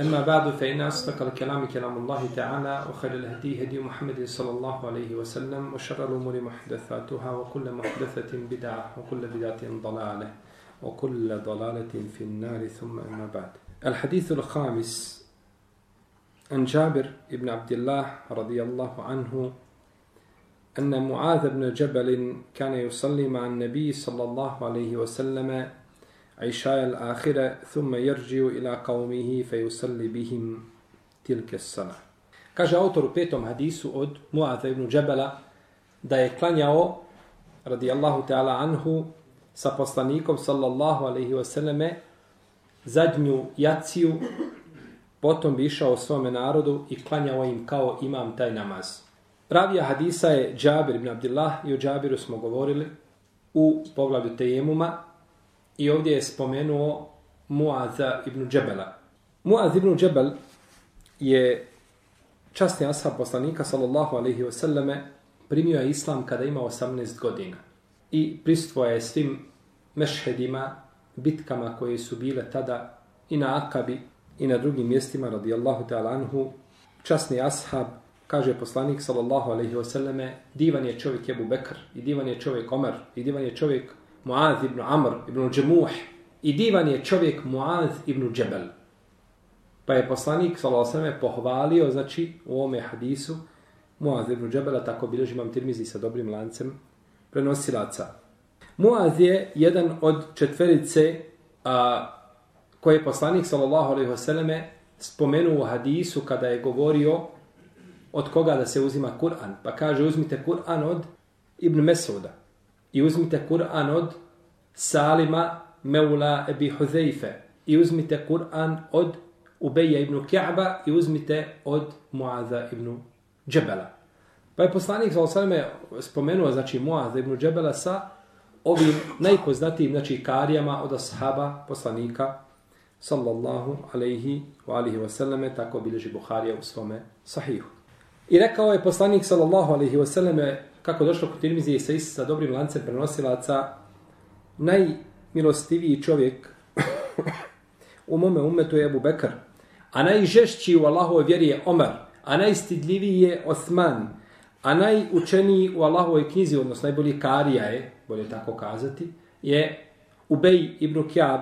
أما بعد فإن أصدق الكلام كلام الله تعالى وخير الهدي هدي محمد صلى الله عليه وسلم وشر الأمور محدثاتها وكل محدثة بدعة وكل بدعة ضلالة وكل ضلالة في النار ثم أما بعد. الحديث الخامس عن جابر بن عبد الله رضي الله عنه أن معاذ بن جبل كان يصلي مع النبي صلى الله عليه وسلم عشاء الآخرة ثم يرجع إلى قومه فيصلي بهم تلك الصلاة Kaže autor u petom hadisu od Muaza ibn Džebela da je klanjao radijallahu ta'ala anhu sa poslanikom sallallahu alaihi wasallame zadnju jaciju potom bi išao svome narodu i klanjao im kao imam taj namaz. Pravija hadisa je Džabir ibn Abdillah i o Džabiru smo govorili u poglavlju Tejemuma I ovdje je spomenuo Muaza ibn Džebela. Muaz ibn Džebel je častni ashab poslanika sallallahu alaihi wasallame primio je islam kada ima 18 godina. I pristvo je svim mešhedima, bitkama koje su bile tada i na Akabi i na drugim mjestima radijallahu ta'ala anhu. Časni ashab, kaže poslanik sallallahu alaihi wasallame, divan je čovjek Ebu Bekr i divan je čovjek Omer i divan je čovjek Muaz ibn Amr ibn Džemuh i divan je čovjek Muaz ibn Džebel. Pa je poslanik s.a.v. pohvalio, znači, u ovome hadisu Muaz ibn Džebela, tako bilježi imam tirmizi sa dobrim lancem prenosilaca. Muaz je jedan od četverice a, koje je poslanik s.a.v. spomenuo u hadisu kada je govorio od koga da se uzima Kur'an. Pa kaže, uzmite Kur'an od Ibn Mesuda i uzmite Kur'an od Salima Meula Ebi Huzeife i uzmite Kur'an od Ubeja ibn Ka'ba i uzmite od Muaza ibn Džebela. Pa je poslanik sa osaleme spomenuo, znači, Muaza ibn Džebela sa ovim najpoznatijim, znači, karijama od ashaba poslanika sallallahu alaihi wa alihi wa sallame, tako bileži Buharija u svome sahihu. I rekao je poslanik sallallahu alaihi wa sallame, kako došlo kod Tirmizije sa sa dobrim lancem prenosilaca, najmilostiviji čovjek u mome umetu je Ebu Bekr, a najžešći u Allahove vjeri je Omar, a najstidljiviji je Osman, a najučeniji u Allahovoj knjizi, odnosno najbolji karija je, bolje tako kazati, je Ubej ibn Kjab,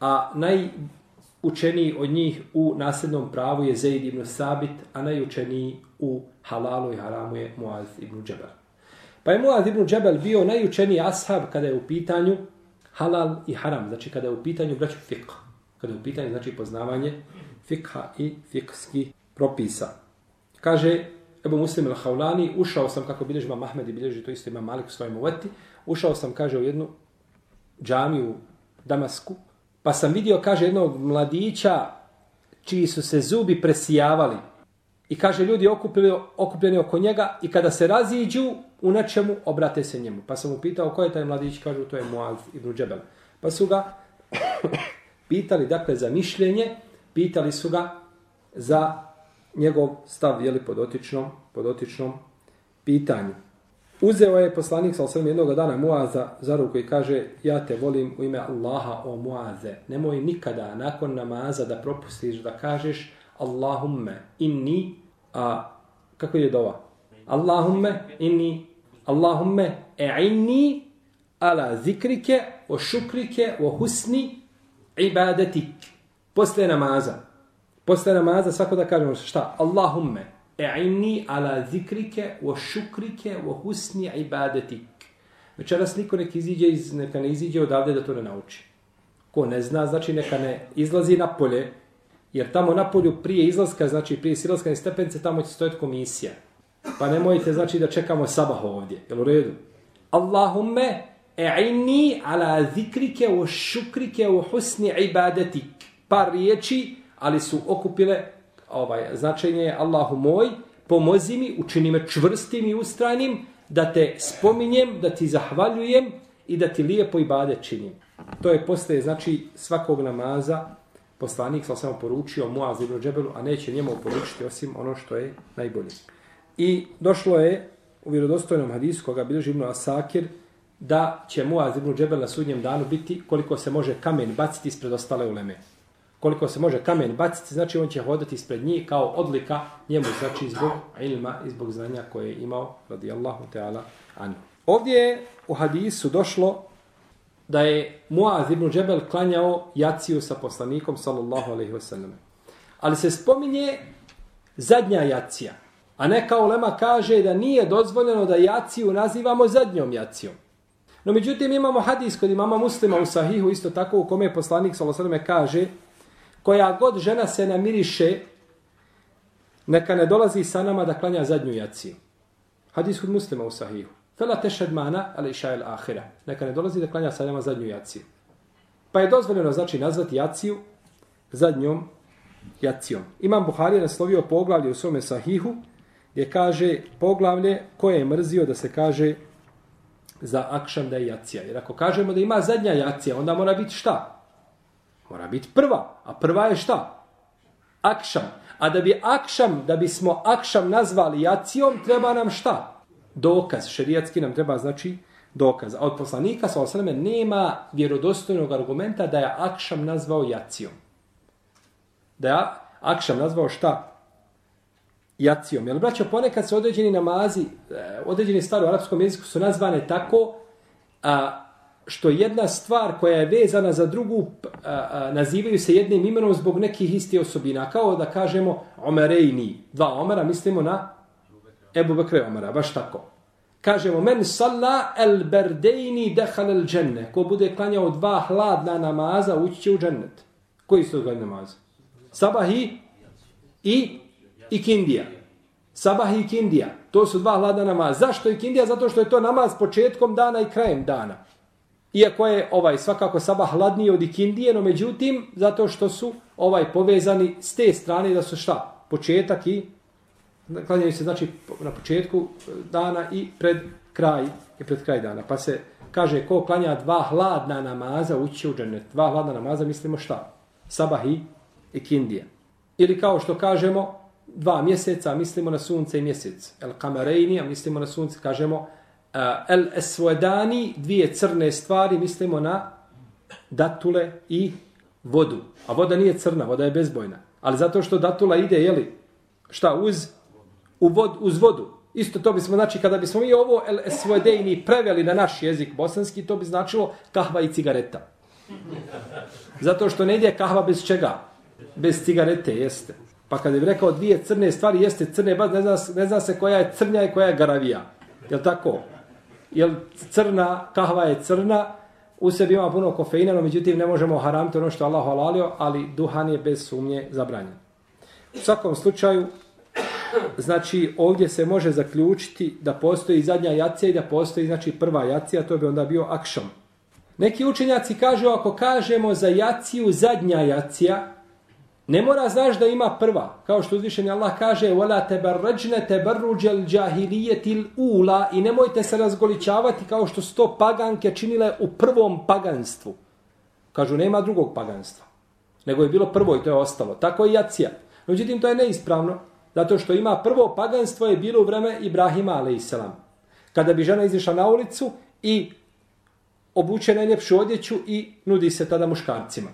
a najučeniji od njih u nasljednom pravu je Zaid ibn Sabit, a najučeniji u halalu i haramu je Muaz ibn Džebel. Pa je Muaz ibn Džebel bio najučeniji ashab kada je u pitanju halal i haram, znači kada je u pitanju braću fiqh, kada je u pitanju znači poznavanje fiqha i fiqhski propisa. Kaže Ebu Muslim al-Haulani, ušao sam, kako bilježi imam Ahmed i bilježi to isto ima Malik u svojom uveti, ušao sam, kaže, u jednu džamiju u Damasku, pa sam vidio, kaže, jednog mladića čiji su se zubi presijavali, I kaže, ljudi okupili, okupljeni oko njega i kada se raziđu u nečemu, obrate se njemu. Pa sam mu pitao, ko je taj mladić? Kažu, to je Muaz ibn Džebel. Pa su ga pitali, dakle, za mišljenje, pitali su ga za njegov stav, jeli, pod otičnom, pod otičnom pitanju. Uzeo je poslanik sa osrem jednog dana Muaza za ruku i kaže, ja te volim u ime Allaha o Muaze. Nemoj nikada nakon namaza da propustiš da kažeš, Allahumme inni a kako je dova? Allahumme inni Allahumme e'inni ala zikrike o šukrike o husni ibadatik posle namaza. Posle namaza svako da kažemo šta? Allahumme e'inni ala zikrike o šukrike o husni ibadatik večeras niko nek iziđe iz, neka ne iziđe odavde da to ne nauči. Ko ne zna znači neka ne izlazi na polje Jer tamo na polju prije izlaska, znači prije silaska i stepence, tamo će stojati komisija. Pa nemojte, znači, da čekamo sabah ovdje. Jel u redu? Allahumme e'inni ala zikrike o šukrike o husni ibadetik. Par riječi, ali su okupile ovaj, značenje Allahu moj, pomozi mi, učini me čvrstim i ustrajnim da te spominjem, da ti zahvaljujem i da ti lijepo i bade činim. To je postaje, znači, svakog namaza poslanik sa samo poručio Muaz ibn Džebelu, a neće njemu poručiti osim ono što je najbolje. I došlo je u vjerodostojnom hadisu koga bilježi Ibn Asakir da će Muaz ibn Džebel na sudnjem danu biti koliko se može kamen baciti ispred ostale uleme. Koliko se može kamen baciti, znači on će hodati ispred njih kao odlika njemu, znači zbog ilma i zbog znanja koje je imao, radijallahu ta'ala, anu. Ovdje je u hadisu došlo da je Muaz ibn Džebel klanjao jaciju sa poslanikom, sallallahu alaihi wasallam. Ali se spominje zadnja jacija. A neka ulema kaže da nije dozvoljeno da jaciju nazivamo zadnjom jacijom. No međutim imamo hadis kod imama muslima u sahihu isto tako u kome je poslanik sallallahu alaihi kaže koja god žena se namiriše neka ne dolazi sa nama da klanja zadnju jaciju. Hadis kod muslima u sahihu. Fela tešed mana, ali iša el ahira. Neka ne dolazi da klanja sa nama zadnju jaciju. Pa je dozvoljeno znači nazvati jaciju zadnjom jacijom. Imam Buhari naslovio poglavlje u svome sahihu gdje kaže poglavlje koje je mrzio da se kaže za akšam da je jacija. Jer ako kažemo da ima zadnja jacija, onda mora biti šta? Mora biti prva. A prva je šta? Akšam. A da bi akšam, da bismo akšam nazvali jacijom, treba nam šta? Dokaz, šerijatski nam treba znači dokaz. A od poslanika sa osaleme nema vjerodostojnog argumenta da je Akšam nazvao jacijom. Da je Akšam nazvao šta? Jacijom. Jer braćo, ponekad se određeni namazi, e, određeni stvari u arapskom jeziku su nazvane tako a, što jedna stvar koja je vezana za drugu a, a, nazivaju se jednim imenom zbog nekih istih osobina. Kao da kažemo Omerejni. Dva Omera mislimo na Ebu Bekre Omara, baš tako. Kažemo, men salla el berdejni dehal el dženne. Ko bude klanjao dva hladna namaza, ući će u džennet. Koji su to namaza? Sabahi i ikindija. Sabahi i ikindija. To su dva hladna namaza. Zašto ikindija? Zato što je to namaz početkom dana i krajem dana. Iako je ovaj svakako sabah hladniji od ikindije, no međutim, zato što su ovaj povezani s te strane da su šta? Početak i klanjaju se znači na početku e, dana i pred kraj i pred kraj dana. Pa se kaže ko klanja dva hladna namaza ući u džennet. Dva hladna namaza mislimo šta? Sabah i ikindija. Ili kao što kažemo dva mjeseca mislimo na sunce i mjesec. El kamerejni, a mislimo na sunce, kažemo uh, el esvodani, dvije crne stvari, mislimo na datule i vodu. A voda nije crna, voda je bezbojna. Ali zato što datula ide, jeli, šta, uz u vod, uz vodu. Isto to bismo, znači, kada bismo mi ovo SVD-ini preveli na naš jezik bosanski, to bi značilo kahva i cigareta. Zato što ne ide kahva bez čega? Bez cigarete, jeste. Pa kada bi rekao dvije crne stvari, jeste crne, ba, ne, zna, ne zna se koja je crnja i koja je garavija. Je tako? Jel crna, kahva je crna, u sebi ima puno kofeina, no međutim ne možemo haramiti ono što Allah halalio, ali duhan je bez sumnje zabranjen. U svakom slučaju, znači ovdje se može zaključiti da postoji zadnja jacija i da postoji znači prva jacija, to bi onda bio akšom. Neki učenjaci kažu ako kažemo za jaciju zadnja jacija, ne mora znaš da ima prva. Kao što uzvišeni Allah kaže وَلَا تَبَرَّجْنَ تَبَرُّجَ الْجَاهِلِيَةِ ula I nemojte se razgoličavati kao što sto paganke činile u prvom paganstvu. Kažu nema drugog paganstva. Nego je bilo prvo i to je ostalo. Tako je jacija. Međutim, to je neispravno. Zato što ima prvo paganstvo je bilo u vreme Ibrahima a.s. Kada bi žena izišla na ulicu i obuče najljepšu odjeću i nudi se tada muškarcima.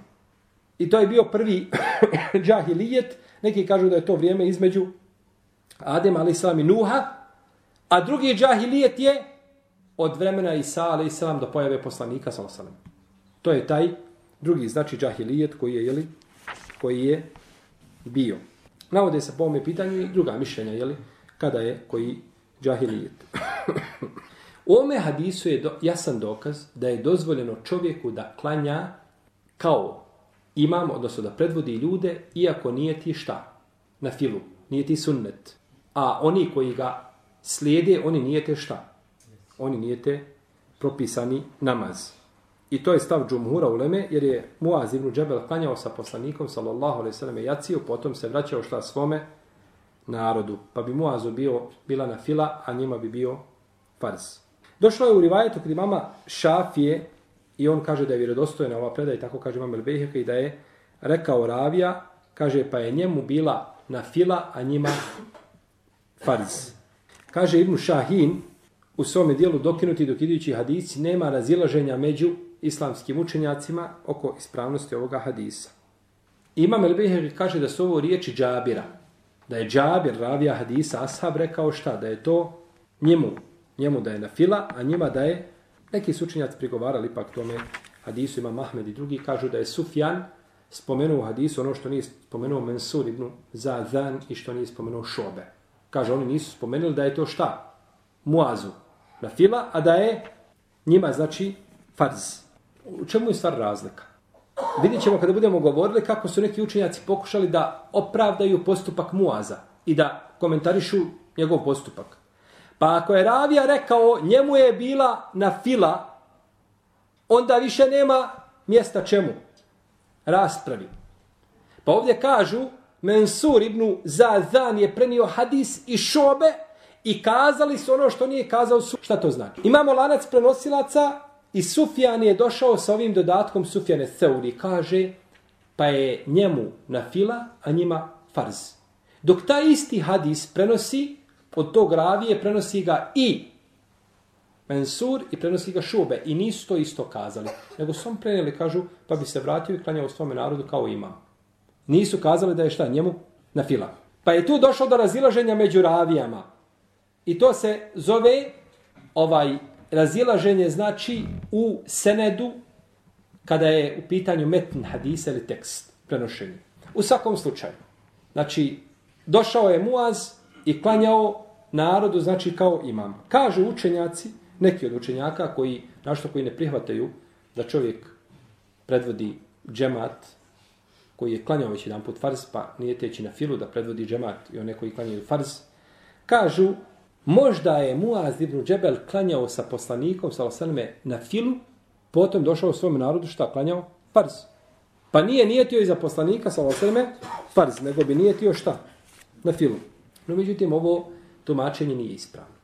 I to je bio prvi džahilijet. Neki kažu da je to vrijeme između Adem a.s. i Nuha. A drugi džahilijet je od vremena Isa a.s. do pojave poslanika s.a.s. To je taj drugi znači džahilijet koji je, jeli, koji je bio. Navode se po ovome pitanju i druga mišljenja, jeli, kada je koji džahilijet. U ome hadisu je do, jasan dokaz da je dozvoljeno čovjeku da klanja kao imam, odnosno da predvodi ljude, iako nije ti šta? Na filu, nije ti sunnet. A oni koji ga slijede, oni nije te šta? Oni nije te propisani namaz. I to je stav džumhura u Leme, jer je Muaz ibn Džebel klanjao sa poslanikom, sallallahu alaihi sallam, jaciju, potom se vraćao šta svome narodu. Pa bi Muazu bio, bila na fila, a njima bi bio farz. Došlo je u rivajetu kod imama Šafije i on kaže da je vjerodostojna ova predaja i tako kaže imam Elbeheka i da je rekao Ravija, kaže pa je njemu bila na fila, a njima farz. Kaže Ibnu Šahin u svome dijelu dokinuti dok idući hadisi nema razilaženja među islamskim učenjacima oko ispravnosti ovoga hadisa. Imam El Biheri kaže da su ovo riječi Džabira, da je Džabir ravija hadisa ashab rekao šta, da je to njemu, njemu da je na fila, a njima da je neki su prigovarali ipak tome hadisu ima Mahmed i drugi kažu da je Sufjan spomenuo u hadisu ono što nije spomenuo Mansur ibn Zadan i što nije spomenuo Šobe. Kaže, oni nisu spomenuli da je to šta? Muazu na fila, a da je njima znači farz. U čemu je stvar razlika? Vidjet ćemo kada budemo govorili kako su neki učenjaci pokušali da opravdaju postupak Muaza i da komentarišu njegov postupak. Pa ako je Ravija rekao njemu je bila na fila, onda više nema mjesta čemu? Raspravi. Pa ovdje kažu Mensur ibn Zazan je prenio hadis i šobe i kazali su ono što nije kazao su. Šta to znači? Imamo lanac prenosilaca I Sufjan je došao sa ovim dodatkom Sufjane Seuri, Kaže, pa je njemu na fila, a njima farz. Dok ta isti hadis prenosi, od tog ravije prenosi ga i Mensur i prenosi ga Šube. I nisu to isto kazali. Nego su prenijeli, kažu, pa bi se vratio i klanjao svome narodu kao ima. Nisu kazali da je šta njemu na fila. Pa je tu došlo do razilaženja među ravijama. I to se zove ovaj razilaženje znači u senedu kada je u pitanju metn hadisa ili tekst prenošenja. U svakom slučaju. Znači, došao je Muaz i klanjao narodu, znači kao imam. Kažu učenjaci, neki od učenjaka koji, našto koji ne prihvataju da čovjek predvodi džemat koji je klanjao već jedan put farz, pa nije teći na filu da predvodi džemat i one koji klanjaju farz, kažu Možda je Muaz ibn Džebel klanjao sa poslanikom, sa osaleme, na filu, potom došao u svom narodu, šta klanjao? Farz. Pa nije nijetio i za poslanika, sa osaleme, farz, nego bi nijetio šta? Na filu. No, međutim, ovo tumačenje nije ispravno.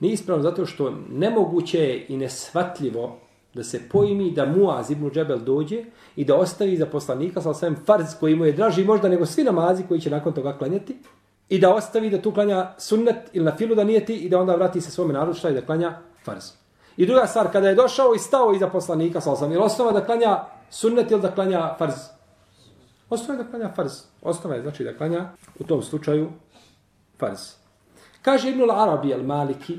Nije ispravno zato što nemoguće je i nesvatljivo da se pojmi da Muaz ibn Džebel dođe i da ostavi za poslanika, sa osaleme, farz koji mu je draži možda nego svi namazi koji će nakon toga klanjati, i da ostavi da tu klanja sunnet ili na filu da nije ti i da onda vrati se svome narodu šta je da klanja farz. I druga stvar, kada je došao i stao iza poslanika, sa osam, ili osnova da klanja sunnet ili da klanja farz? Osnova je da klanja farz. Osnova je znači da klanja u tom slučaju farz. Kaže Ibn al-Arabi al-Maliki,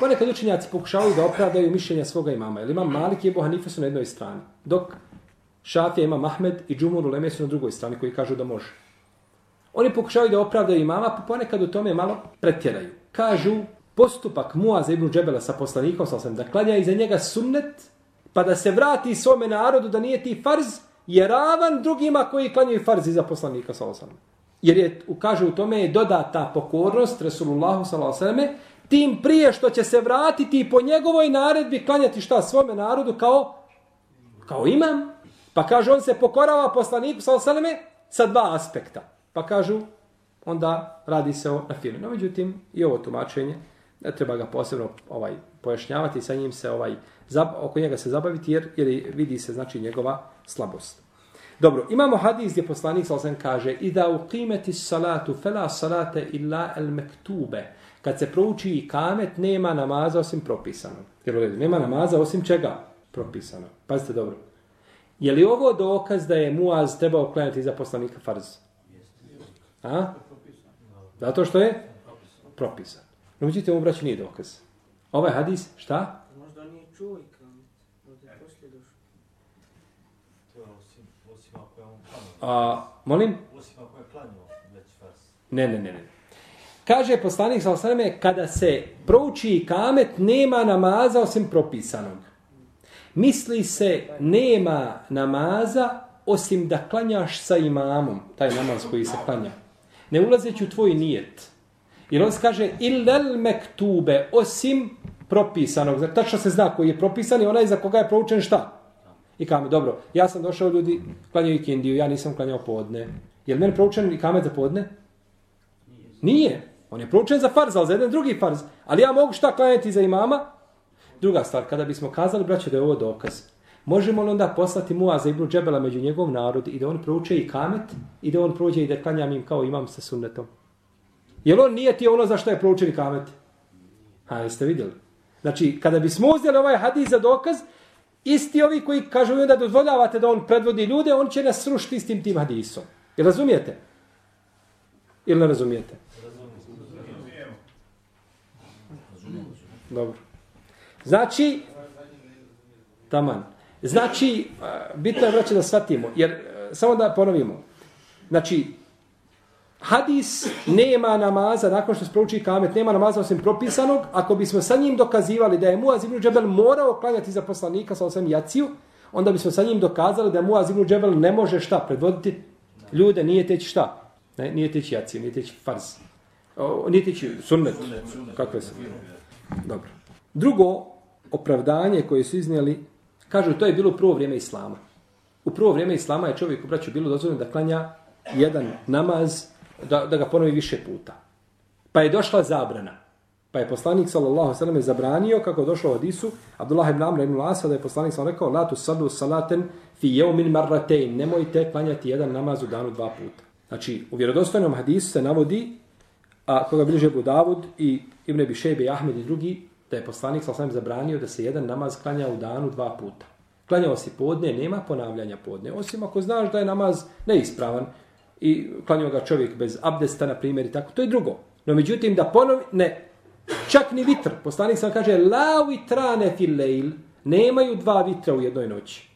ponekad učenjaci pokušavaju da opravdaju mišljenja svoga imama. jer imam Malik i Ebu Hanife su na jednoj strani, dok Šafija ima Mahmed i Džumur u su na drugoj strani koji kažu da može. Oni pokušavaju da opravdaju imama, pa ponekad u tome malo pretjeraju. Kažu, postupak Muaza ibn Džebela sa poslanikom, sa da klanja iza njega sunnet, pa da se vrati svome narodu da nije ti farz, je ravan drugima koji klanjaju farz iza poslanika, sa Jer je, kaže u tome, je dodata pokornost Resulullahu, sa tim prije što će se vratiti po njegovoj naredbi klanjati šta svome narodu kao, kao imam. Pa kaže, on se pokorava poslaniku, sa sa dva aspekta. Pa kažu, onda radi se o nafilu. No, međutim, i ovo tumačenje, ne treba ga posebno ovaj pojašnjavati, sa njim se ovaj zab, oko njega se zabaviti, jer, jer vidi se znači njegova slabost. Dobro, imamo hadis gdje poslanik sallam kaže i da u qimeti salatu fela salate illa el mektube. Kad se prouči i kamet, nema namaza osim propisano. Jer nema namaza osim čega? Propisano. Pazite dobro. Je li ovo dokaz da je Muaz trebao klanjati za poslanika farz? A? Zato što je propisan. No, međutim, ovo braći nije dokaz. Ovaj hadis, šta? Možda nije čuo i kamet. Možda je poslije došao. A, molim? Osim ako je klanio već fars. Ne, ne, ne, ne. Kaže poslanik sa osaname, kada se prouči kamet, nema namaza osim propisanog. Misli se, nema namaza osim da klanjaš sa imamom, taj namaz koji se klanja ne ulazeći u tvoj nijet. Jer on kaže illel mektube, osim propisanog. Znači, tačno se zna koji je propisan i onaj za koga je proučen šta? I kame, dobro, ja sam došao ljudi, klanjaju ikindiju, ja nisam klanjao podne. Je li meni proučen i kame za podne? Nije. On je proučen za farz, ali za jedan drugi farz. Ali ja mogu šta klanjati za imama? Druga stvar, kada bismo kazali, braće, da je ovo dokaz, možemo li onda poslati Muaza ibn Džebela među njegov narod i da on prouče i kamet i da on prođe i da klanjam im kao imam sa sunnetom? Jel on nije ti ono za što je proučen i kamet? A, jeste vidjeli? Znači, kada bismo uzeli ovaj hadis za dokaz, isti ovi koji kažu da dozvoljavate da on predvodi ljude, on će nas srušiti s tim tim hadisom. Jel razumijete? Ili ne razumijete? Dobro. Znači, taman. Znači, bitno je vraći da shvatimo, jer samo da ponovimo. Znači, hadis nema namaza, nakon što se prouči kamet, nema namaza osim propisanog, ako bismo sa njim dokazivali da je Muaz ibn Džebel morao klanjati za poslanika sa osam jaciju, onda bismo sa njim dokazali da Muaz ibn Džebel ne može šta predvoditi ljude, nije teći šta? Ne, nije teći jaciju, nije teći farz. O, nije teći sunnet. Kako je se? Dobro. Drugo opravdanje koje su iznijeli, kažu to je bilo prvo vrijeme Islama. U prvo vrijeme Islama je čovjek u braću bilo dozvoljeno da klanja jedan namaz, da, da ga ponovi više puta. Pa je došla zabrana. Pa je poslanik sallallahu sallam zabranio, kako je došlo u Hadisu, Abdullah ibn Amr ibn Lasa, da je poslanik sallam rekao, la tu sallu salaten fi jeumin marratein, nemojte klanjati jedan namaz u danu dva puta. Znači, u vjerodostojnom Hadisu se navodi, a koga bilježe Budavud i Ibn Abi Shejbe i Ahmed i drugi, da je poslanik sa osam zabranio da se jedan namaz klanja u danu dva puta. Klanjao si podne, nema ponavljanja podne, osim ako znaš da je namaz neispravan i klanjao ga čovjek bez abdesta, na primjer, i tako, to je drugo. No međutim, da ponovi, ne, čak ni vitr, poslanik sam kaže, la vitrane fil lejl, nemaju dva vitra u jednoj noći.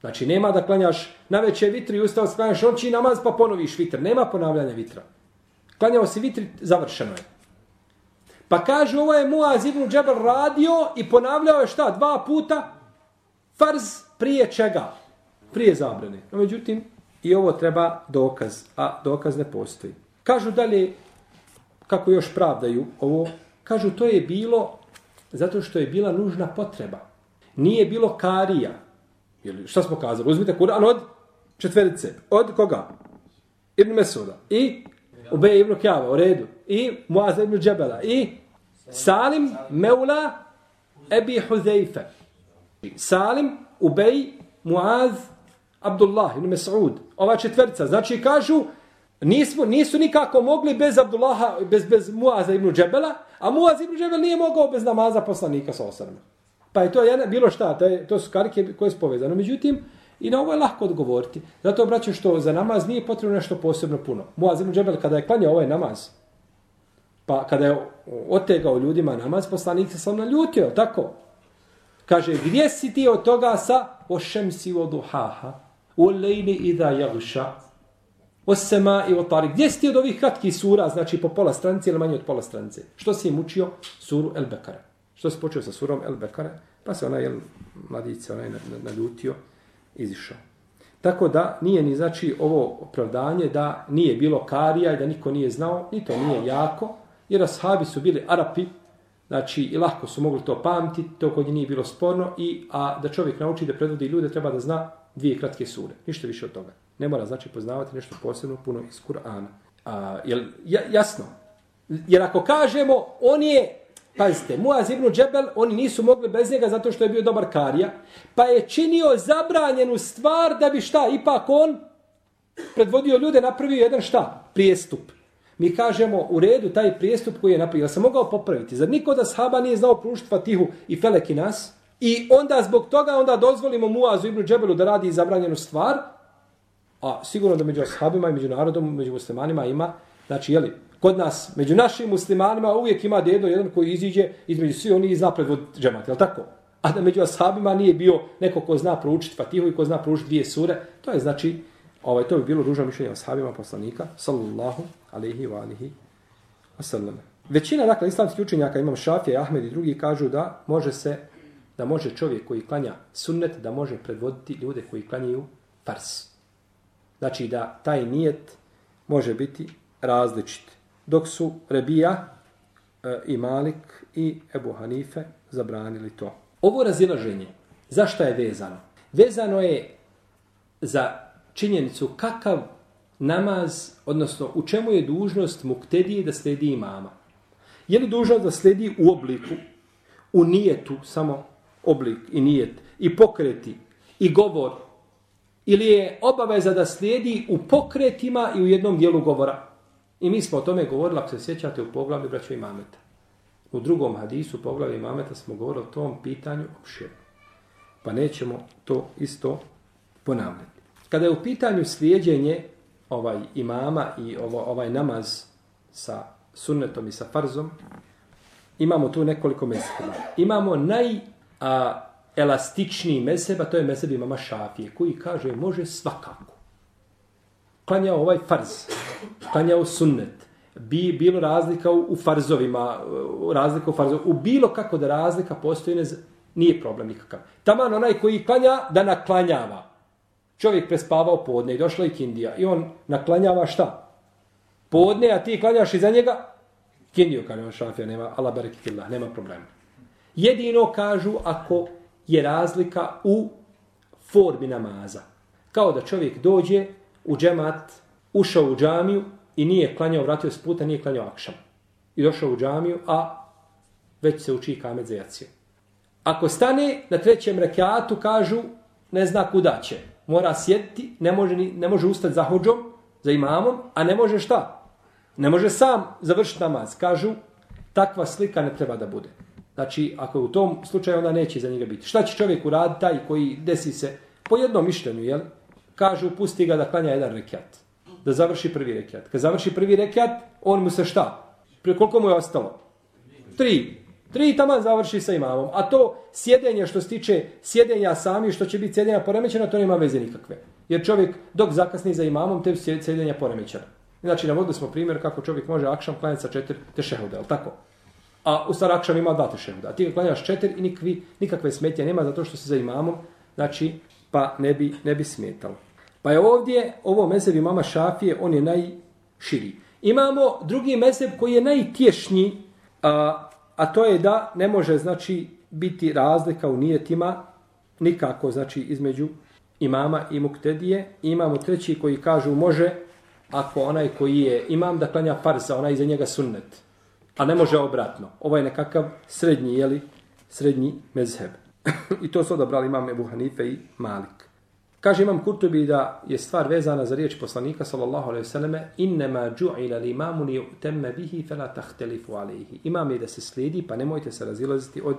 Znači, nema da klanjaš na veće vitri i ustao klanjaš noći namaz, pa ponoviš vitr. Nema ponavljanja vitra. Klanjao si vitri, završeno je. Pa kaže, ovo je Muaz ibn Džebel radio i ponavljao je šta? Dva puta farz prije čega? Prije zabrane. No, međutim, i ovo treba dokaz, a dokaz ne postoji. Kažu dalje, kako još pravdaju ovo, kažu to je bilo zato što je bila nužna potreba. Nije bilo karija. Ili šta smo kazali? Uzmite Kur'an od četverice. Od koga? Ibn Mesuda. I Ubej ibn Kjava, u redu. I Muaz ibn Džebela. I Salim Meula Ebi Huzeife. Salim, Ubej, Muaz, Abdullah ibn Mes'ud. Ova četvrca. Znači kažu, nismo, nisu nikako mogli bez Abdullaha, bez, bez Muaza ibn Džebela, a Muaz ibn Džebel nije mogao bez namaza poslanika sa osrme. Pa je to jedna, bilo šta, to, je, to su karike koje su povezane. Međutim, I na ovo je lahko odgovoriti. Zato obraćam što za namaz nije potrebno nešto posebno puno. Muaz ibn Džebel kada je klanjao ovaj namaz, pa kada je otegao ljudima namaz, poslanik se sam naljutio, tako? Kaže, gdje si ti od toga sa o šemsi o duhaha, o lejni i da jagša, o sema i o tari. Gdje si ti od ovih kratkih sura, znači po pola stranice ili manje od pola stranice? Što si im učio? Suru El Bekare. Što si počeo sa surom El Bekare? Pa se ona, jel, mladica, onaj naljutio. Na, na izišao. Tako da nije ni znači ovo opravdanje da nije bilo karija i da niko nije znao, ni to nije jako, jer ashabi su bili Arapi, znači i lahko su mogli to pamtiti, to kod nije bilo sporno, i, a da čovjek nauči da predvodi ljude treba da zna dvije kratke sure, ništa više od toga. Ne mora znači poznavati nešto posebno puno iz Kur'ana. A, jel, jasno? Jer ako kažemo, on je Pazite, Muaz ibn Džebel, oni nisu mogli bez njega zato što je bio dobar karija, pa je činio zabranjenu stvar da bi šta, ipak on predvodio ljude, napravio jedan šta, prijestup. Mi kažemo u redu taj prijestup koji je napravio, Ja sam mogao popraviti. Zar niko da sahaba nije znao pružiti Fatihu i Feleki nas? I onda zbog toga onda dozvolimo Muazu ibn Džebelu da radi zabranjenu stvar, a sigurno da među sahabima i među narodom, među muslimanima ima, znači, jeli, kod nas, među našim muslimanima, uvijek ima dedo jedan koji iziđe između svi oni i zna predvod džemat, je li tako? A da među ashabima nije bio neko ko zna proučiti Fatihu i ko zna proučiti dvije sure, to je znači, ovaj, to bi bilo ružno mišljenje ashabima poslanika, sallallahu alaihi wa alihi wasallam. Većina, dakle, islamskih učenjaka, imam Šafija, Ahmed i drugi, kažu da može se, da može čovjek koji klanja sunnet, da može predvoditi ljude koji klanjaju fars. Znači da taj nijet može biti različit dok su Rebija e, i Malik i Ebu Hanife zabranili to. Ovo razilaženje, zašto je vezano? Vezano je za činjenicu kakav namaz, odnosno u čemu je dužnost muktedije da sledi imama? Je li dužnost da sledi u obliku, u nijetu, samo oblik i nijet, i pokreti, i govor, ili je obaveza da slijedi u pokretima i u jednom dijelu govora? I mi smo o tome govorili, ako se sjećate u poglavlju braća imameta. U drugom hadisu poglavlju imameta smo govorili o tom pitanju opširno. Pa nećemo to isto ponavljati. Kada je u pitanju slijedjenje ovaj imama i ovo, ovaj namaz sa sunnetom i sa farzom, imamo tu nekoliko mezheba. Imamo naj a, elastičniji mezheb, a to je mezheb imama Šafije, koji kaže može svakako. Klanjao ovaj farz, klanjao sunnet, bi bilo razlika u, u farzovima, razlika u farzovima, u bilo kako da razlika postoji, ne, nije problem nikakav. Taman onaj koji klanja, da naklanjava. Čovjek prespavao podne i došla je kindija i on naklanjava šta? Podne, a ti klanjaš iza njega? Kindiju, kaže on šafija, nema, ala barakillah, nema problema. Jedino kažu ako je razlika u formi namaza. Kao da čovjek dođe u džemat, ušao u džamiju i nije klanjao, vratio s puta, nije klanjao akšam. I došao u džamiju, a već se uči kamet za jaciju. Ako stane na trećem rekiatu, kažu, ne zna kuda će. Mora sjediti, ne može, ni, ne može ustati za hođom, za imamom, a ne može šta? Ne može sam završiti namaz. Kažu, takva slika ne treba da bude. Znači, ako je u tom slučaju, onda neće za njega biti. Šta će čovjek uraditi, taj koji desi se, po jednom mišljenju, jel? Kažu, pusti ga da klanja jedan rekiat. Da završi prvi rekiat. Kad završi prvi rekiat, on mu se šta? Prije koliko mu je ostalo? Tri. Tri tamo završi sa imamom. A to sjedenje što se tiče sjedenja sami, što će biti sjedenja poremećena, to nema veze nikakve. Jer čovjek dok zakasni za imamom, te sjedenja poremećena. Znači, navodili smo primjer kako čovjek može akšam klanjati sa četiri tešehuda, ali tako? A u stvar akšam ima dva tešehuda. A ti ga klanjaš četiri i nikvi, nikakve smetje nema zato što se za imamom, znači, pa ne bi, ne bi smetalo. Pa je ovdje, ovo mezeb imama Šafije, on je najširi. Imamo drugi mezeb koji je najtješnji, a, a to je da ne može znači biti razlika u nijetima nikako znači između imama i muktedije. I imamo treći koji kažu može ako onaj koji je imam da klanja farza, onaj iza njega sunnet. A ne može obratno. Ovo je nekakav srednji, jeli, srednji mezheb. I to su odabrali imam Ebu Hanife i Malik. Kaže imam Kurtubi da je stvar vezana za riječ poslanika sallallahu alejhi ve selleme inma ju'ila al-imamu li yutamma bihi fala tahtalifu alayhi. Imam je da se slijedi pa nemojte se razilaziti od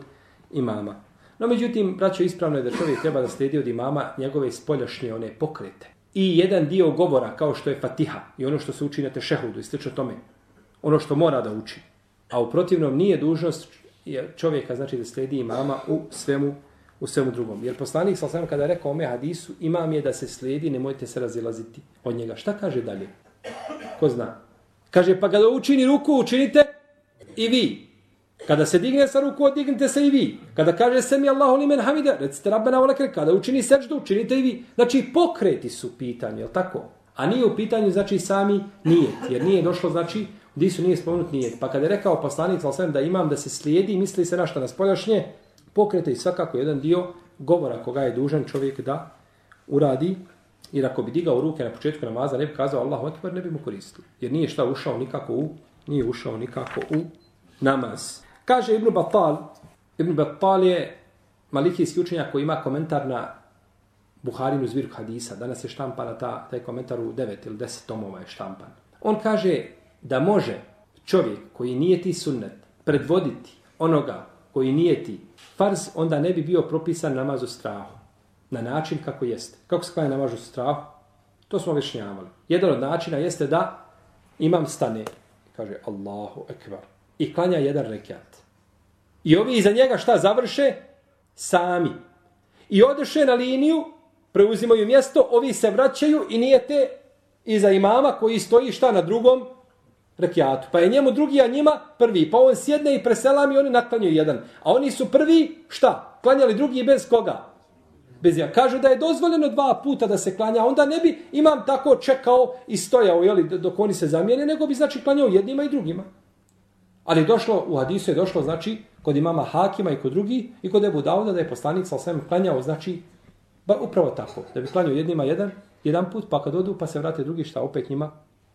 imama. No međutim braćo ispravno je da čovjek treba da slijedi od imama njegove spoljašnje one pokrete. I jedan dio govora kao što je Fatiha i ono što se uči na tešehudu i slično tome. Ono što mora da uči. A u protivnom nije dužnost čovjeka znači da slijedi imama u svemu u svemu drugom. Jer poslanik sa kada je rekao ome hadisu, imam je da se slijedi, nemojte se razilaziti od njega. Šta kaže dalje? Ko zna? Kaže, pa kada učini ruku, učinite i vi. Kada se digne sa ruku, dignite se i vi. Kada kaže se mi Allahu limen hamide, recite rabbena volekre, kada učini seždu, učinite i vi. Znači, pokreti su pitanje, je tako? A nije u pitanju, znači, sami nije, Jer nije došlo, znači, Di su nije spomenut nijet. Pa kada je rekao poslanik sa da imam da se slijedi, misli se na šta, na spoljašnje, pokreta i svakako jedan dio govora koga je dužan čovjek da uradi i ako bi digao ruke na početku namaza ne bi kazao Allahu Akbar ne bi mu koristio. Jer nije šta ušao nikako u nije ušao nikako u namaz. Kaže Ibn Battal, Ibn Battal je malikijski učenjak koji ima komentar na Buharinu zbirku hadisa. Danas je štampana ta, taj komentar u 9 ili 10 tomova je štampan. On kaže da može čovjek koji nije ti sunnet predvoditi onoga koji nije ti farz, onda ne bi bio propisan namaz u strahu. Na način kako jeste. Kako se klanja namaz u strahu? To smo objašnjavali. Jedan od načina jeste da imam stane. Kaže Allahu ekvar. I klanja jedan rekiat. I ovi iza njega šta završe? Sami. I odeše na liniju, preuzimaju mjesto, ovi se vraćaju i nije te iza imama koji stoji šta na drugom rekiatu. Pa je njemu drugi, a njima prvi. Pa on sjedne i preselam i oni naklanjaju jedan. A oni su prvi, šta? Klanjali drugi bez koga? Bez ja. Kažu da je dozvoljeno dva puta da se klanja, onda ne bi imam tako čekao i stojao jeli, dok oni se zamijene, nego bi znači klanjao jednima i drugima. Ali došlo, u hadisu je došlo, znači, kod imama Hakima i kod drugi, i kod Ebu Dauda, da je poslanik sa osvijem klanjao, znači, ba, upravo tako, da bi klanjao jednima jedan jedan put, pa kad odu, pa se vrate drugi, šta opet njima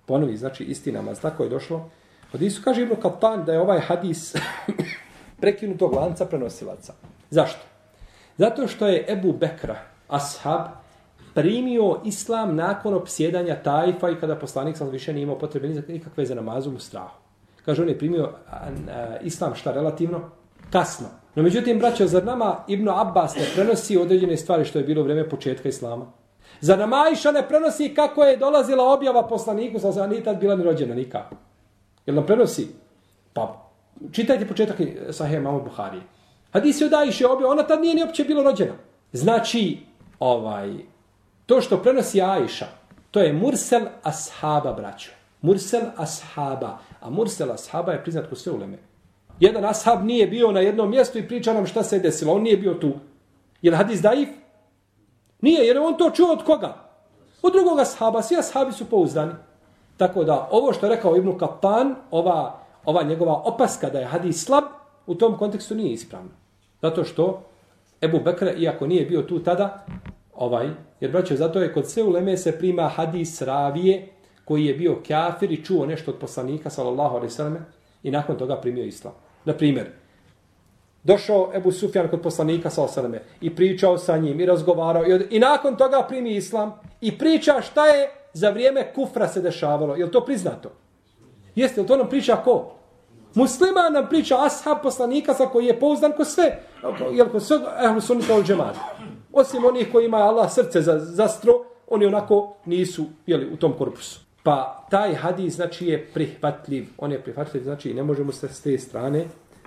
ponovi, znači isti namaz. Tako je došlo. Od Isu kaže Ibn Katan da je ovaj hadis prekinutog lanca prenosilaca. Zašto? Zato što je Ebu Bekra, ashab, primio islam nakon opsjedanja tajfa i kada poslanik sam više nije imao potrebe za nikakve za namazom u strahu. Kaže, on je primio a, a, islam šta relativno? Kasno. No međutim, braćo, zar nama Ibn Abbas ne prenosi određene stvari što je bilo u vreme početka islama? Za nama Aisha ne prenosi kako je dolazila objava poslaniku, sa sa nije tad bila ni rođena nikako. Jel nam prenosi? Pa, čitajte početak eh, Sahih Imam Buhari. Hadis je od Aisha objava, ona tad nije ni uopće bila rođena. Znači, ovaj, to što prenosi Aisha, to je Mursel Ashaba, braćo. Mursel Ashaba. A Mursel Ashaba je priznat ko sve uleme. Jedan ashab nije bio na jednom mjestu i priča nam šta se je desilo. On nije bio tu. Je li hadis daif? Nije, jer on to čuo od koga? Od drugog ashaba. Svi ashabi su pouzdani. Tako da, ovo što je rekao Ibn Kapan, ova, ova njegova opaska da je hadis slab, u tom kontekstu nije ispravno. Zato što Ebu Bekr, iako nije bio tu tada, ovaj, jer braćo, zato je kod sve uleme se prima hadis ravije, koji je bio kafir i čuo nešto od poslanika, sallallahu alaihi sallam, i nakon toga primio islam. Na primjer, došao Ebu Sufjan kod poslanika sa osaname i pričao sa njim i razgovarao i, od, i nakon toga primi islam i priča šta je za vrijeme kufra se dešavalo. Je to priznato? Jeste, li to nam priča ko? Musliman nam priča ashab poslanika sa koji je pouzdan ko sve, jel ko sve ehlu sunnita od džemata. Osim onih koji ima Allah srce za za stro, oni onako nisu jeli, u tom korpusu. Pa taj hadis znači je prihvatljiv. On je prihvatljiv, znači ne možemo se s te strane,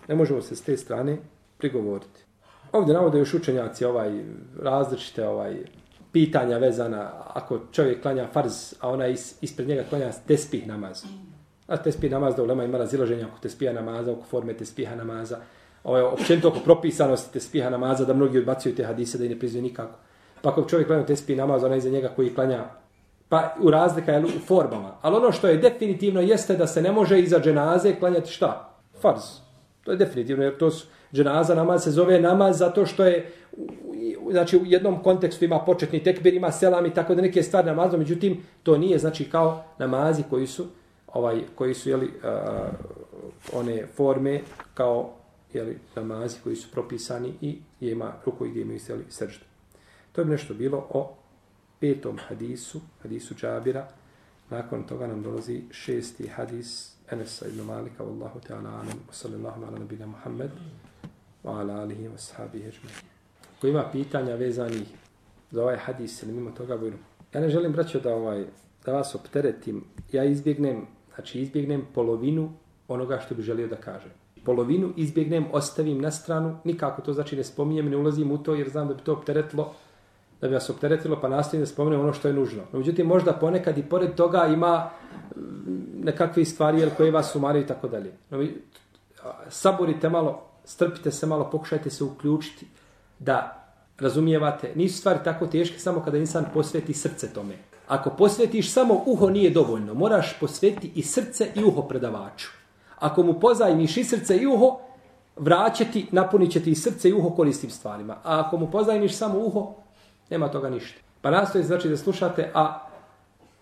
ne možemo se s te strane prigovoriti. Ovdje navode još učenjaci ovaj različite ovaj pitanja vezana ako čovjek klanja farz, a ona is, ispred njega klanja tespih namaz. A tespih namaz da ulema ima razilaženja oko tespija namaza, oko forme tespiha namaza. Ovo je općenito oko propisanosti tespiha namaza da mnogi odbacuju te hadise da i ne prizuju nikako. Pa ako čovjek klanja tespih namaz, ona iza njega koji klanja pa u razlika je u formama. Ali ono što je definitivno jeste da se ne može iza dženaze klanjati šta? Farz. To je definitivno, jer to su, dženaza namaz se zove namaz zato što je znači u jednom kontekstu ima početni tekbir, ima selam i tako da neke stvari namazom, međutim to nije znači kao namazi koji su ovaj koji su jeli, uh, one forme kao jeli, namazi koji su propisani i ima ruku i gdje imaju jeli, srđu. To je nešto bilo o petom hadisu, hadisu Džabira. Nakon toga nam dolazi šesti hadis Enesa ibn Malika, wallahu ta'ala alam, wa sallallahu ala nabina Muhammed, wa ala alihi wa sahabihi ajma'in. Ko ima pitanja vezanih za ovaj hadis ili mimo toga bojno. Ja ne želim, braćo, da, ovaj, da vas opteretim. Ja izbjegnem, znači izbjegnem polovinu onoga što bi želio da kaže. Polovinu izbjegnem, ostavim na stranu, nikako to znači ne spominjem, ne ulazim u to jer znam da bi to opteretilo da bi vas opteretilo, pa nastavim da spomenem ono što je nužno. No, međutim, možda ponekad i pored toga ima nekakve stvari jel, koje vas umaraju i tako dalje. No, saborite malo, strpite se malo, pokušajte se uključiti da razumijevate. Nisu stvari tako teške samo kada insan posveti srce tome. Ako posvetiš samo uho nije dovoljno. Moraš posvetiti i srce i uho predavaču. Ako mu pozajmiš i srce i uho, vraćati, napunit će ti i srce i uho koristim stvarima. A ako mu pozajmiš samo uho, Nema toga ništa. Pa nastoji znači da slušate, a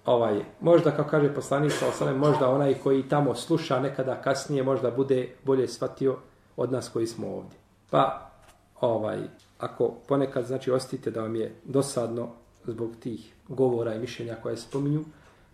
ovaj, možda, kao kaže poslanik sa osalem, možda onaj koji tamo sluša nekada kasnije, možda bude bolje shvatio od nas koji smo ovdje. Pa, ovaj, ako ponekad, znači, ostite da vam je dosadno zbog tih govora i mišljenja koje spominju,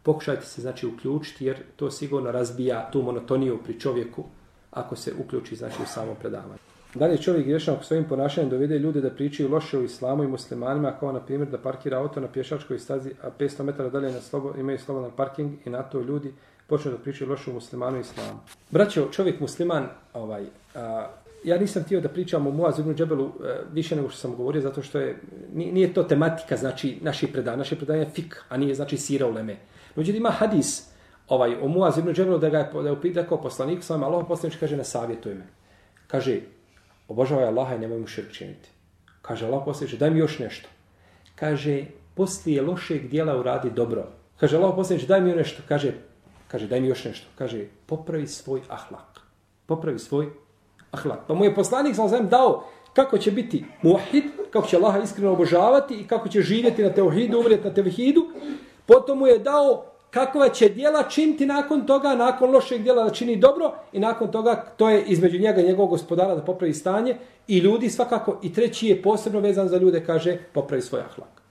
pokušajte se, znači, uključiti, jer to sigurno razbija tu monotoniju pri čovjeku, ako se uključi, znači, u samo predavanje. Da li je čovjek griješan ako svojim ponašanjem dovede ljude da pričaju loše o islamu i muslimanima, kao na primjer da parkira auto na pješačkoj stazi, a 500 metara dalje na slobo, imaju slobodan parking i na to ljudi počnu da pričaju loše o muslimanu i islamu. Braćo, čovjek musliman, ovaj, a, ja nisam htio da pričam o Muaz ibn Džebelu e, više nego što sam govorio, zato što je, nije to tematika, znači, naši predanja, naše predanje je fik, a nije, znači, sira u leme. Međutim, ima hadis ovaj, o Muaz ibn Džebelu da ga je, da je upitao kao poslanik, sam Allah poslanič kaže, ne savjetuje me. Kaže, obožavaj Allaha i nemoj mu širk činiti. Kaže Allah poslije, daj mi još nešto. Kaže, poslije lošeg dijela uradi dobro. Kaže Allah poslije, daj mi još nešto. Kaže, kaže, daj mi još nešto. Kaže, popravi svoj ahlak. Popravi svoj ahlak. Pa mu je poslanik sam znam dao kako će biti muahid, kako će Allaha iskreno obožavati i kako će živjeti na teuhidu, umrijeti na teuhidu potom mu je dao kakva će dijela činiti nakon toga, nakon lošeg dijela da čini dobro i nakon toga to je između njega i njegovog gospodara da popravi stanje i ljudi svakako i treći je posebno vezan za ljude, kaže popravi svoj ahlak.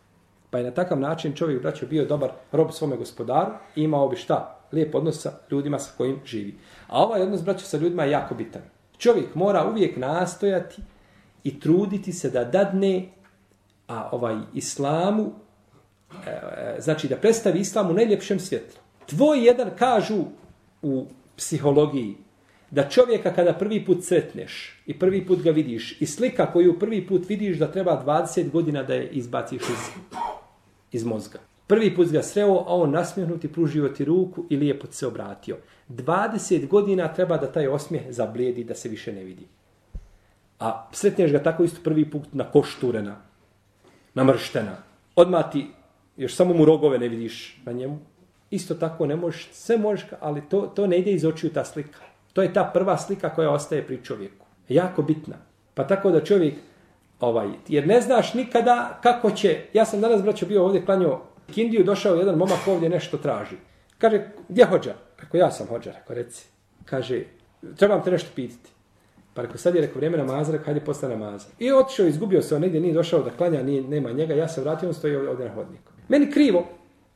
Pa je na takav način čovjek braćo bio dobar rob svome gospodaru i imao bi šta? Lijep odnos sa ljudima sa kojim živi. A ovaj odnos braćo sa ljudima je jako bitan. Čovjek mora uvijek nastojati i truditi se da dadne a ovaj islamu e, znači da predstavi islam u najljepšem svjetlu. Tvoj jedan kažu u psihologiji da čovjeka kada prvi put sretneš i prvi put ga vidiš i slika koju prvi put vidiš da treba 20 godina da je izbaciš iz, iz mozga. Prvi put ga sreo, a on nasmijehnuti pružio ti ruku i lijepo se obratio. 20 godina treba da taj osmijeh zablijedi da se više ne vidi. A sretneš ga tako isto prvi put na košturena, namrštena. Odmah ti, još samo mu rogove ne vidiš na njemu. Isto tako ne možeš, sve možeš, ali to, to ne ide iz očiju ta slika. To je ta prva slika koja ostaje pri čovjeku. Jako bitna. Pa tako da čovjek, ovaj, jer ne znaš nikada kako će, ja sam danas braćo bio ovdje klanio Kindiju, došao jedan momak ovdje nešto traži. Kaže, gdje hođa? Rekao, ja sam hođa, rekao, reci. Kaže, trebam te nešto pitati. Pa rekao, sad je rekao vrijeme namaza, rekao, hajde posle namaza. I otišao, izgubio se, on negdje nije došao da klanja, nije, nema njega, ja se vratio, on stoji ovdje na hodniku. Meni krivo,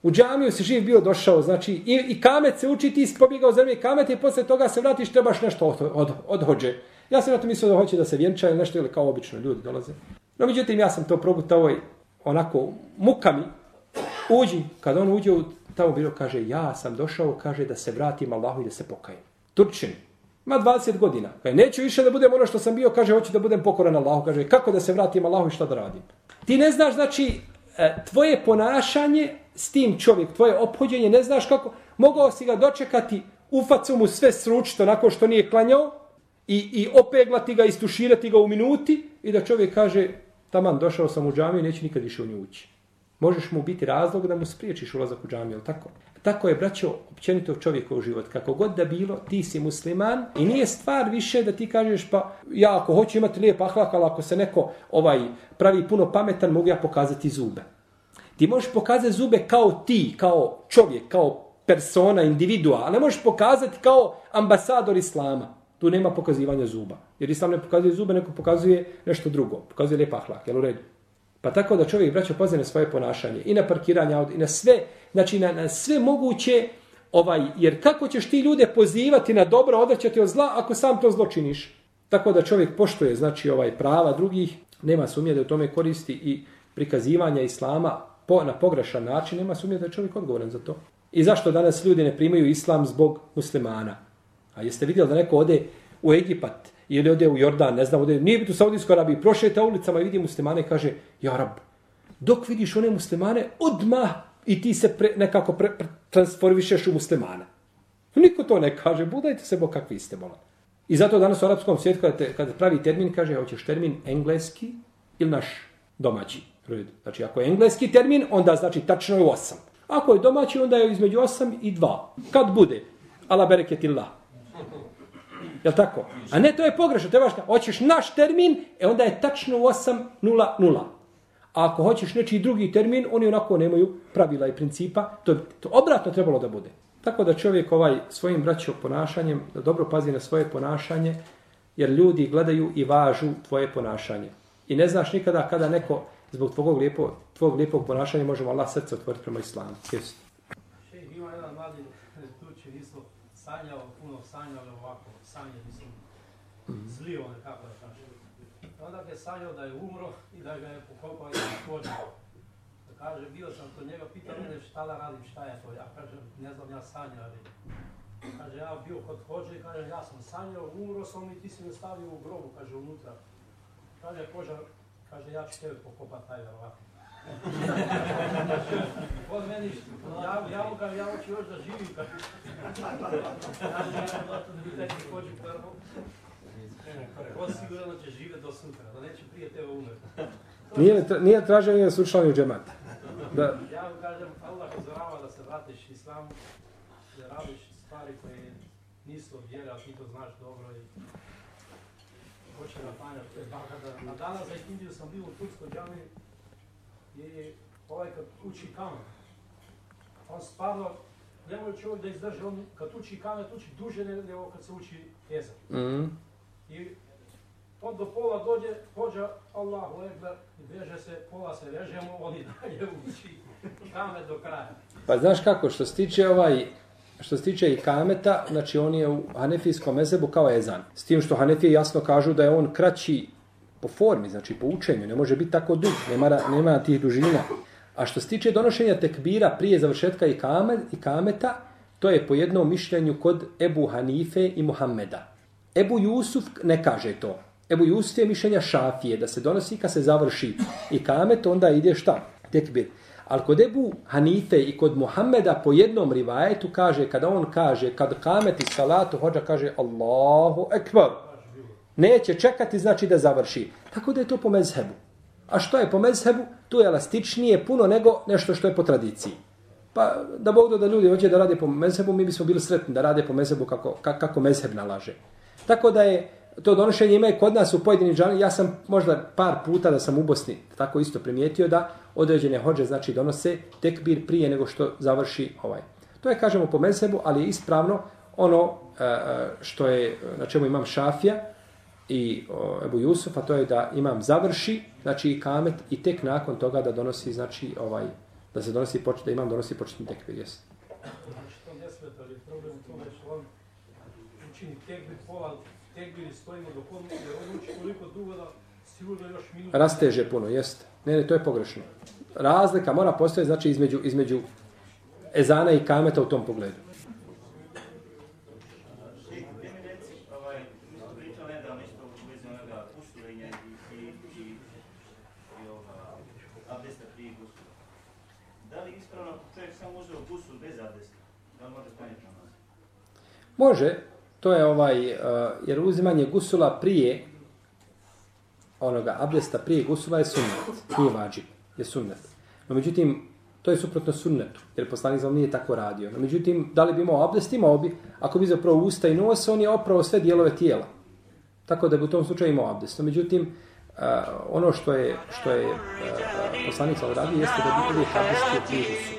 u džamiju se živ bio došao, znači, i, i kamet se uči, ti si pobjegao zemlje kamet i posle toga se vratiš, trebaš nešto od, od, odhođe. Ja sam na to mislio da hoće da se vjenča ili nešto, ili kao obično ljudi dolaze. No, međutim, ja sam to progutao i onako mukami, uđi, kad on uđe u tamo bilo, kaže, ja sam došao, kaže, da se vratim Allahu i da se pokajem. Turčin, ma 20 godina. Kaže, neću više da budem ono što sam bio, kaže, hoću da budem pokoran Allahu. Kaže, kako da se vratim Allahu i šta da radim? Ti ne znaš, znači, E, tvoje ponašanje s tim čovjek, tvoje ophođenje, ne znaš kako, mogao si ga dočekati, u facu mu sve sručito nakon što nije klanjao i, i opeglati ga, istuširati ga u minuti i da čovjek kaže, taman, došao sam u džamiju, neću nikad više u nju ući. Možeš mu biti razlog da mu spriječiš ulazak u džamiju, ili tako? Tako je, braćo, općenito čovjekov život. Kako god da bilo, ti si musliman i nije stvar više da ti kažeš pa ja ako hoću imati lijep ahlak, ali ako se neko ovaj pravi puno pametan, mogu ja pokazati zube. Ti možeš pokazati zube kao ti, kao čovjek, kao persona, individua, a ne možeš pokazati kao ambasador islama. Tu nema pokazivanja zuba. Jer islam ne pokazuje zube, neko pokazuje nešto drugo. Pokazuje lijep ahlak, jel u redu? Pa tako da čovjek braćo pozna svoje ponašanje i na parkiranje i na sve, znači na, na sve moguće ovaj jer kako ćeš ti ljude pozivati na dobro, odvraćati od zla ako sam to zlo činiš. Tako da čovjek poštuje znači ovaj prava drugih, nema sumnje da u tome koristi i prikazivanja islama po, na pogrešan način, nema sumnje da je čovjek odgovoran za to. I zašto danas ljudi ne primaju islam zbog muslimana? A jeste vidjeli da neko ode u Egipat, ili ode u Jordan, ne znam, ode, nije biti u Saudijskoj Arabiji, prošeta ulicama i vidi muslimane i kaže, ja rab, dok vidiš one muslimane, odmah i ti se pre, nekako pre, pre, transformišeš u muslimana. Niko to ne kaže, budajte se bo kakvi ste, bola. I zato danas u arapskom svijetu, kada, te, kada pravi termin, kaže, hoćeš termin engleski ili naš domaći. Znači, ako je engleski termin, onda znači tačno je 8. Ako je domaći, onda je između 8 i 2. Kad bude? Ala bereketillah. Je tako? A ne, to je pogrešno. Trebaš da hoćeš naš termin, e onda je tačno u 8.00. A ako hoćeš nečiji drugi termin, oni onako nemaju pravila i principa. To, to obratno trebalo da bude. Tako da čovjek ovaj svojim braćom ponašanjem, da dobro pazi na svoje ponašanje, jer ljudi gledaju i važu tvoje ponašanje. I ne znaš nikada kada neko zbog tvog lijepog, tvog lijepog ponašanja možemo Allah srce otvoriti prema islamu. Jesu. Ima jedan mladi tuči, isto sanjao, puno sanjao ovako sanje, mislim, zlio nekako da kaže. Onda je sanjao da je umro i da ga je pokopao i pođao. Da kaže, bio sam kod njega, pitao mene šta da radim, šta je to. Ja kažem, ne znam, ja sanjao, ali... Kaže, ja bio kod hođe i kaže, ja sam sanjao, umro sam i ti si me stavio u grobu, kaže, unutra. Kaže, koža, kaže, ja ću tebe pokopat taj verovatno. On meni, ja, ja mu ja hoću još da živim, kaže. Kaže, ja to da bi hoću prvo. On sigurno će živjeti do sutra, da neće prije tebe umreti. Nije, nije traženje da su člani u. Da. Ja vam kažem, Allah uzorava da se vratiš islamu, da radiš stvari koje nisu od vjere, ali ti to znaš dobro i hoće da panjaš te bakada. A danas za Indiju sam bio u Turskoj džami, je ovaj kad uči kamen, on stvarno, ne može čovjek da izdrži, on kad uči kamet, uči duže nego kad se uči ezan. Mm. I on do pola dođe, pođa Allahu Ekber, i veže se, pola se vežemo, on i dalje uči kamet do kraja. Pa znaš kako, što se tiče ovaj, što se tiče i kameta, znači on je u hanefijskom mezebu kao ezan. S tim što hanefije jasno kažu da je on kraći po formi, znači po učenju, ne može biti tako dug, nema, nema tih dužina. A što se tiče donošenja tekbira prije završetka i, kamet, i kameta, to je po jednom mišljenju kod Ebu Hanife i Muhammeda. Ebu Jusuf ne kaže to. Ebu Jusuf je mišljenja šafije, da se donosi kad se završi i kamet, onda ide šta? Tekbir. Ali kod Ebu Hanife i kod Muhammeda po jednom rivajetu kaže, kada on kaže, kad kameti salatu, hođa kaže Allahu ekbar. Neće čekati, znači da završi. Tako da je to po mezhebu. A što je po mezhebu? Tu je elastičnije puno nego nešto što je po tradiciji. Pa da Bog da, ljudi hoće da rade po mezhebu, mi bismo bili sretni da rade po mezhebu kako, kako mezheb nalaže. Tako da je to donošenje ima i kod nas u pojedinim džani. Ja sam možda par puta da sam u Bosni tako isto primijetio da određene hođe znači donose tekbir prije nego što završi ovaj. To je kažemo po mezhebu, ali je ispravno ono e, e, što je na čemu imam Šafija i o, Ebu Jusuf, a to je da imam završi, znači i kamet i tek nakon toga da donosi znači ovaj da se donosi počet, da imam donosi početni tekbir, jes. Znači to ne smeta, ali problem u tome što on učini tekbir, pola tekbir i stojimo dok on, jer on uči toliko dugo da sigurno još minut. Rasteže puno, jest. Ne, ne, to je pogrešno. Razlika mora postojati znači između između ezana i kameta u tom pogledu. Šejh, gdje mi reci, ovaj, mi smo pričali nedavno isto u vezi onoga usulenja i, i, i, i ovoga, abdesta prije gusula. Da li je ispravno ako čovjek samo uzeo gusul bez abdesta? Da li može klanjati namaz? Može, to je ovaj, uh, jer uzimanje gusula prije onoga abdesta prije gusula je sunnet, nije vađib, je sunnet. No međutim, to je suprotno sunnetu, jer poslanik znam nije tako radio. No međutim, da li bi imao abdest, imao bi, ako bi zapravo usta i nos, on je opravo sve dijelove tijela. Tako da bi u tom slučaju imao abdest. No međutim, uh, ono što je, što je uh, poslanik za radio jeste da bi uvijek abdestio prije gusula.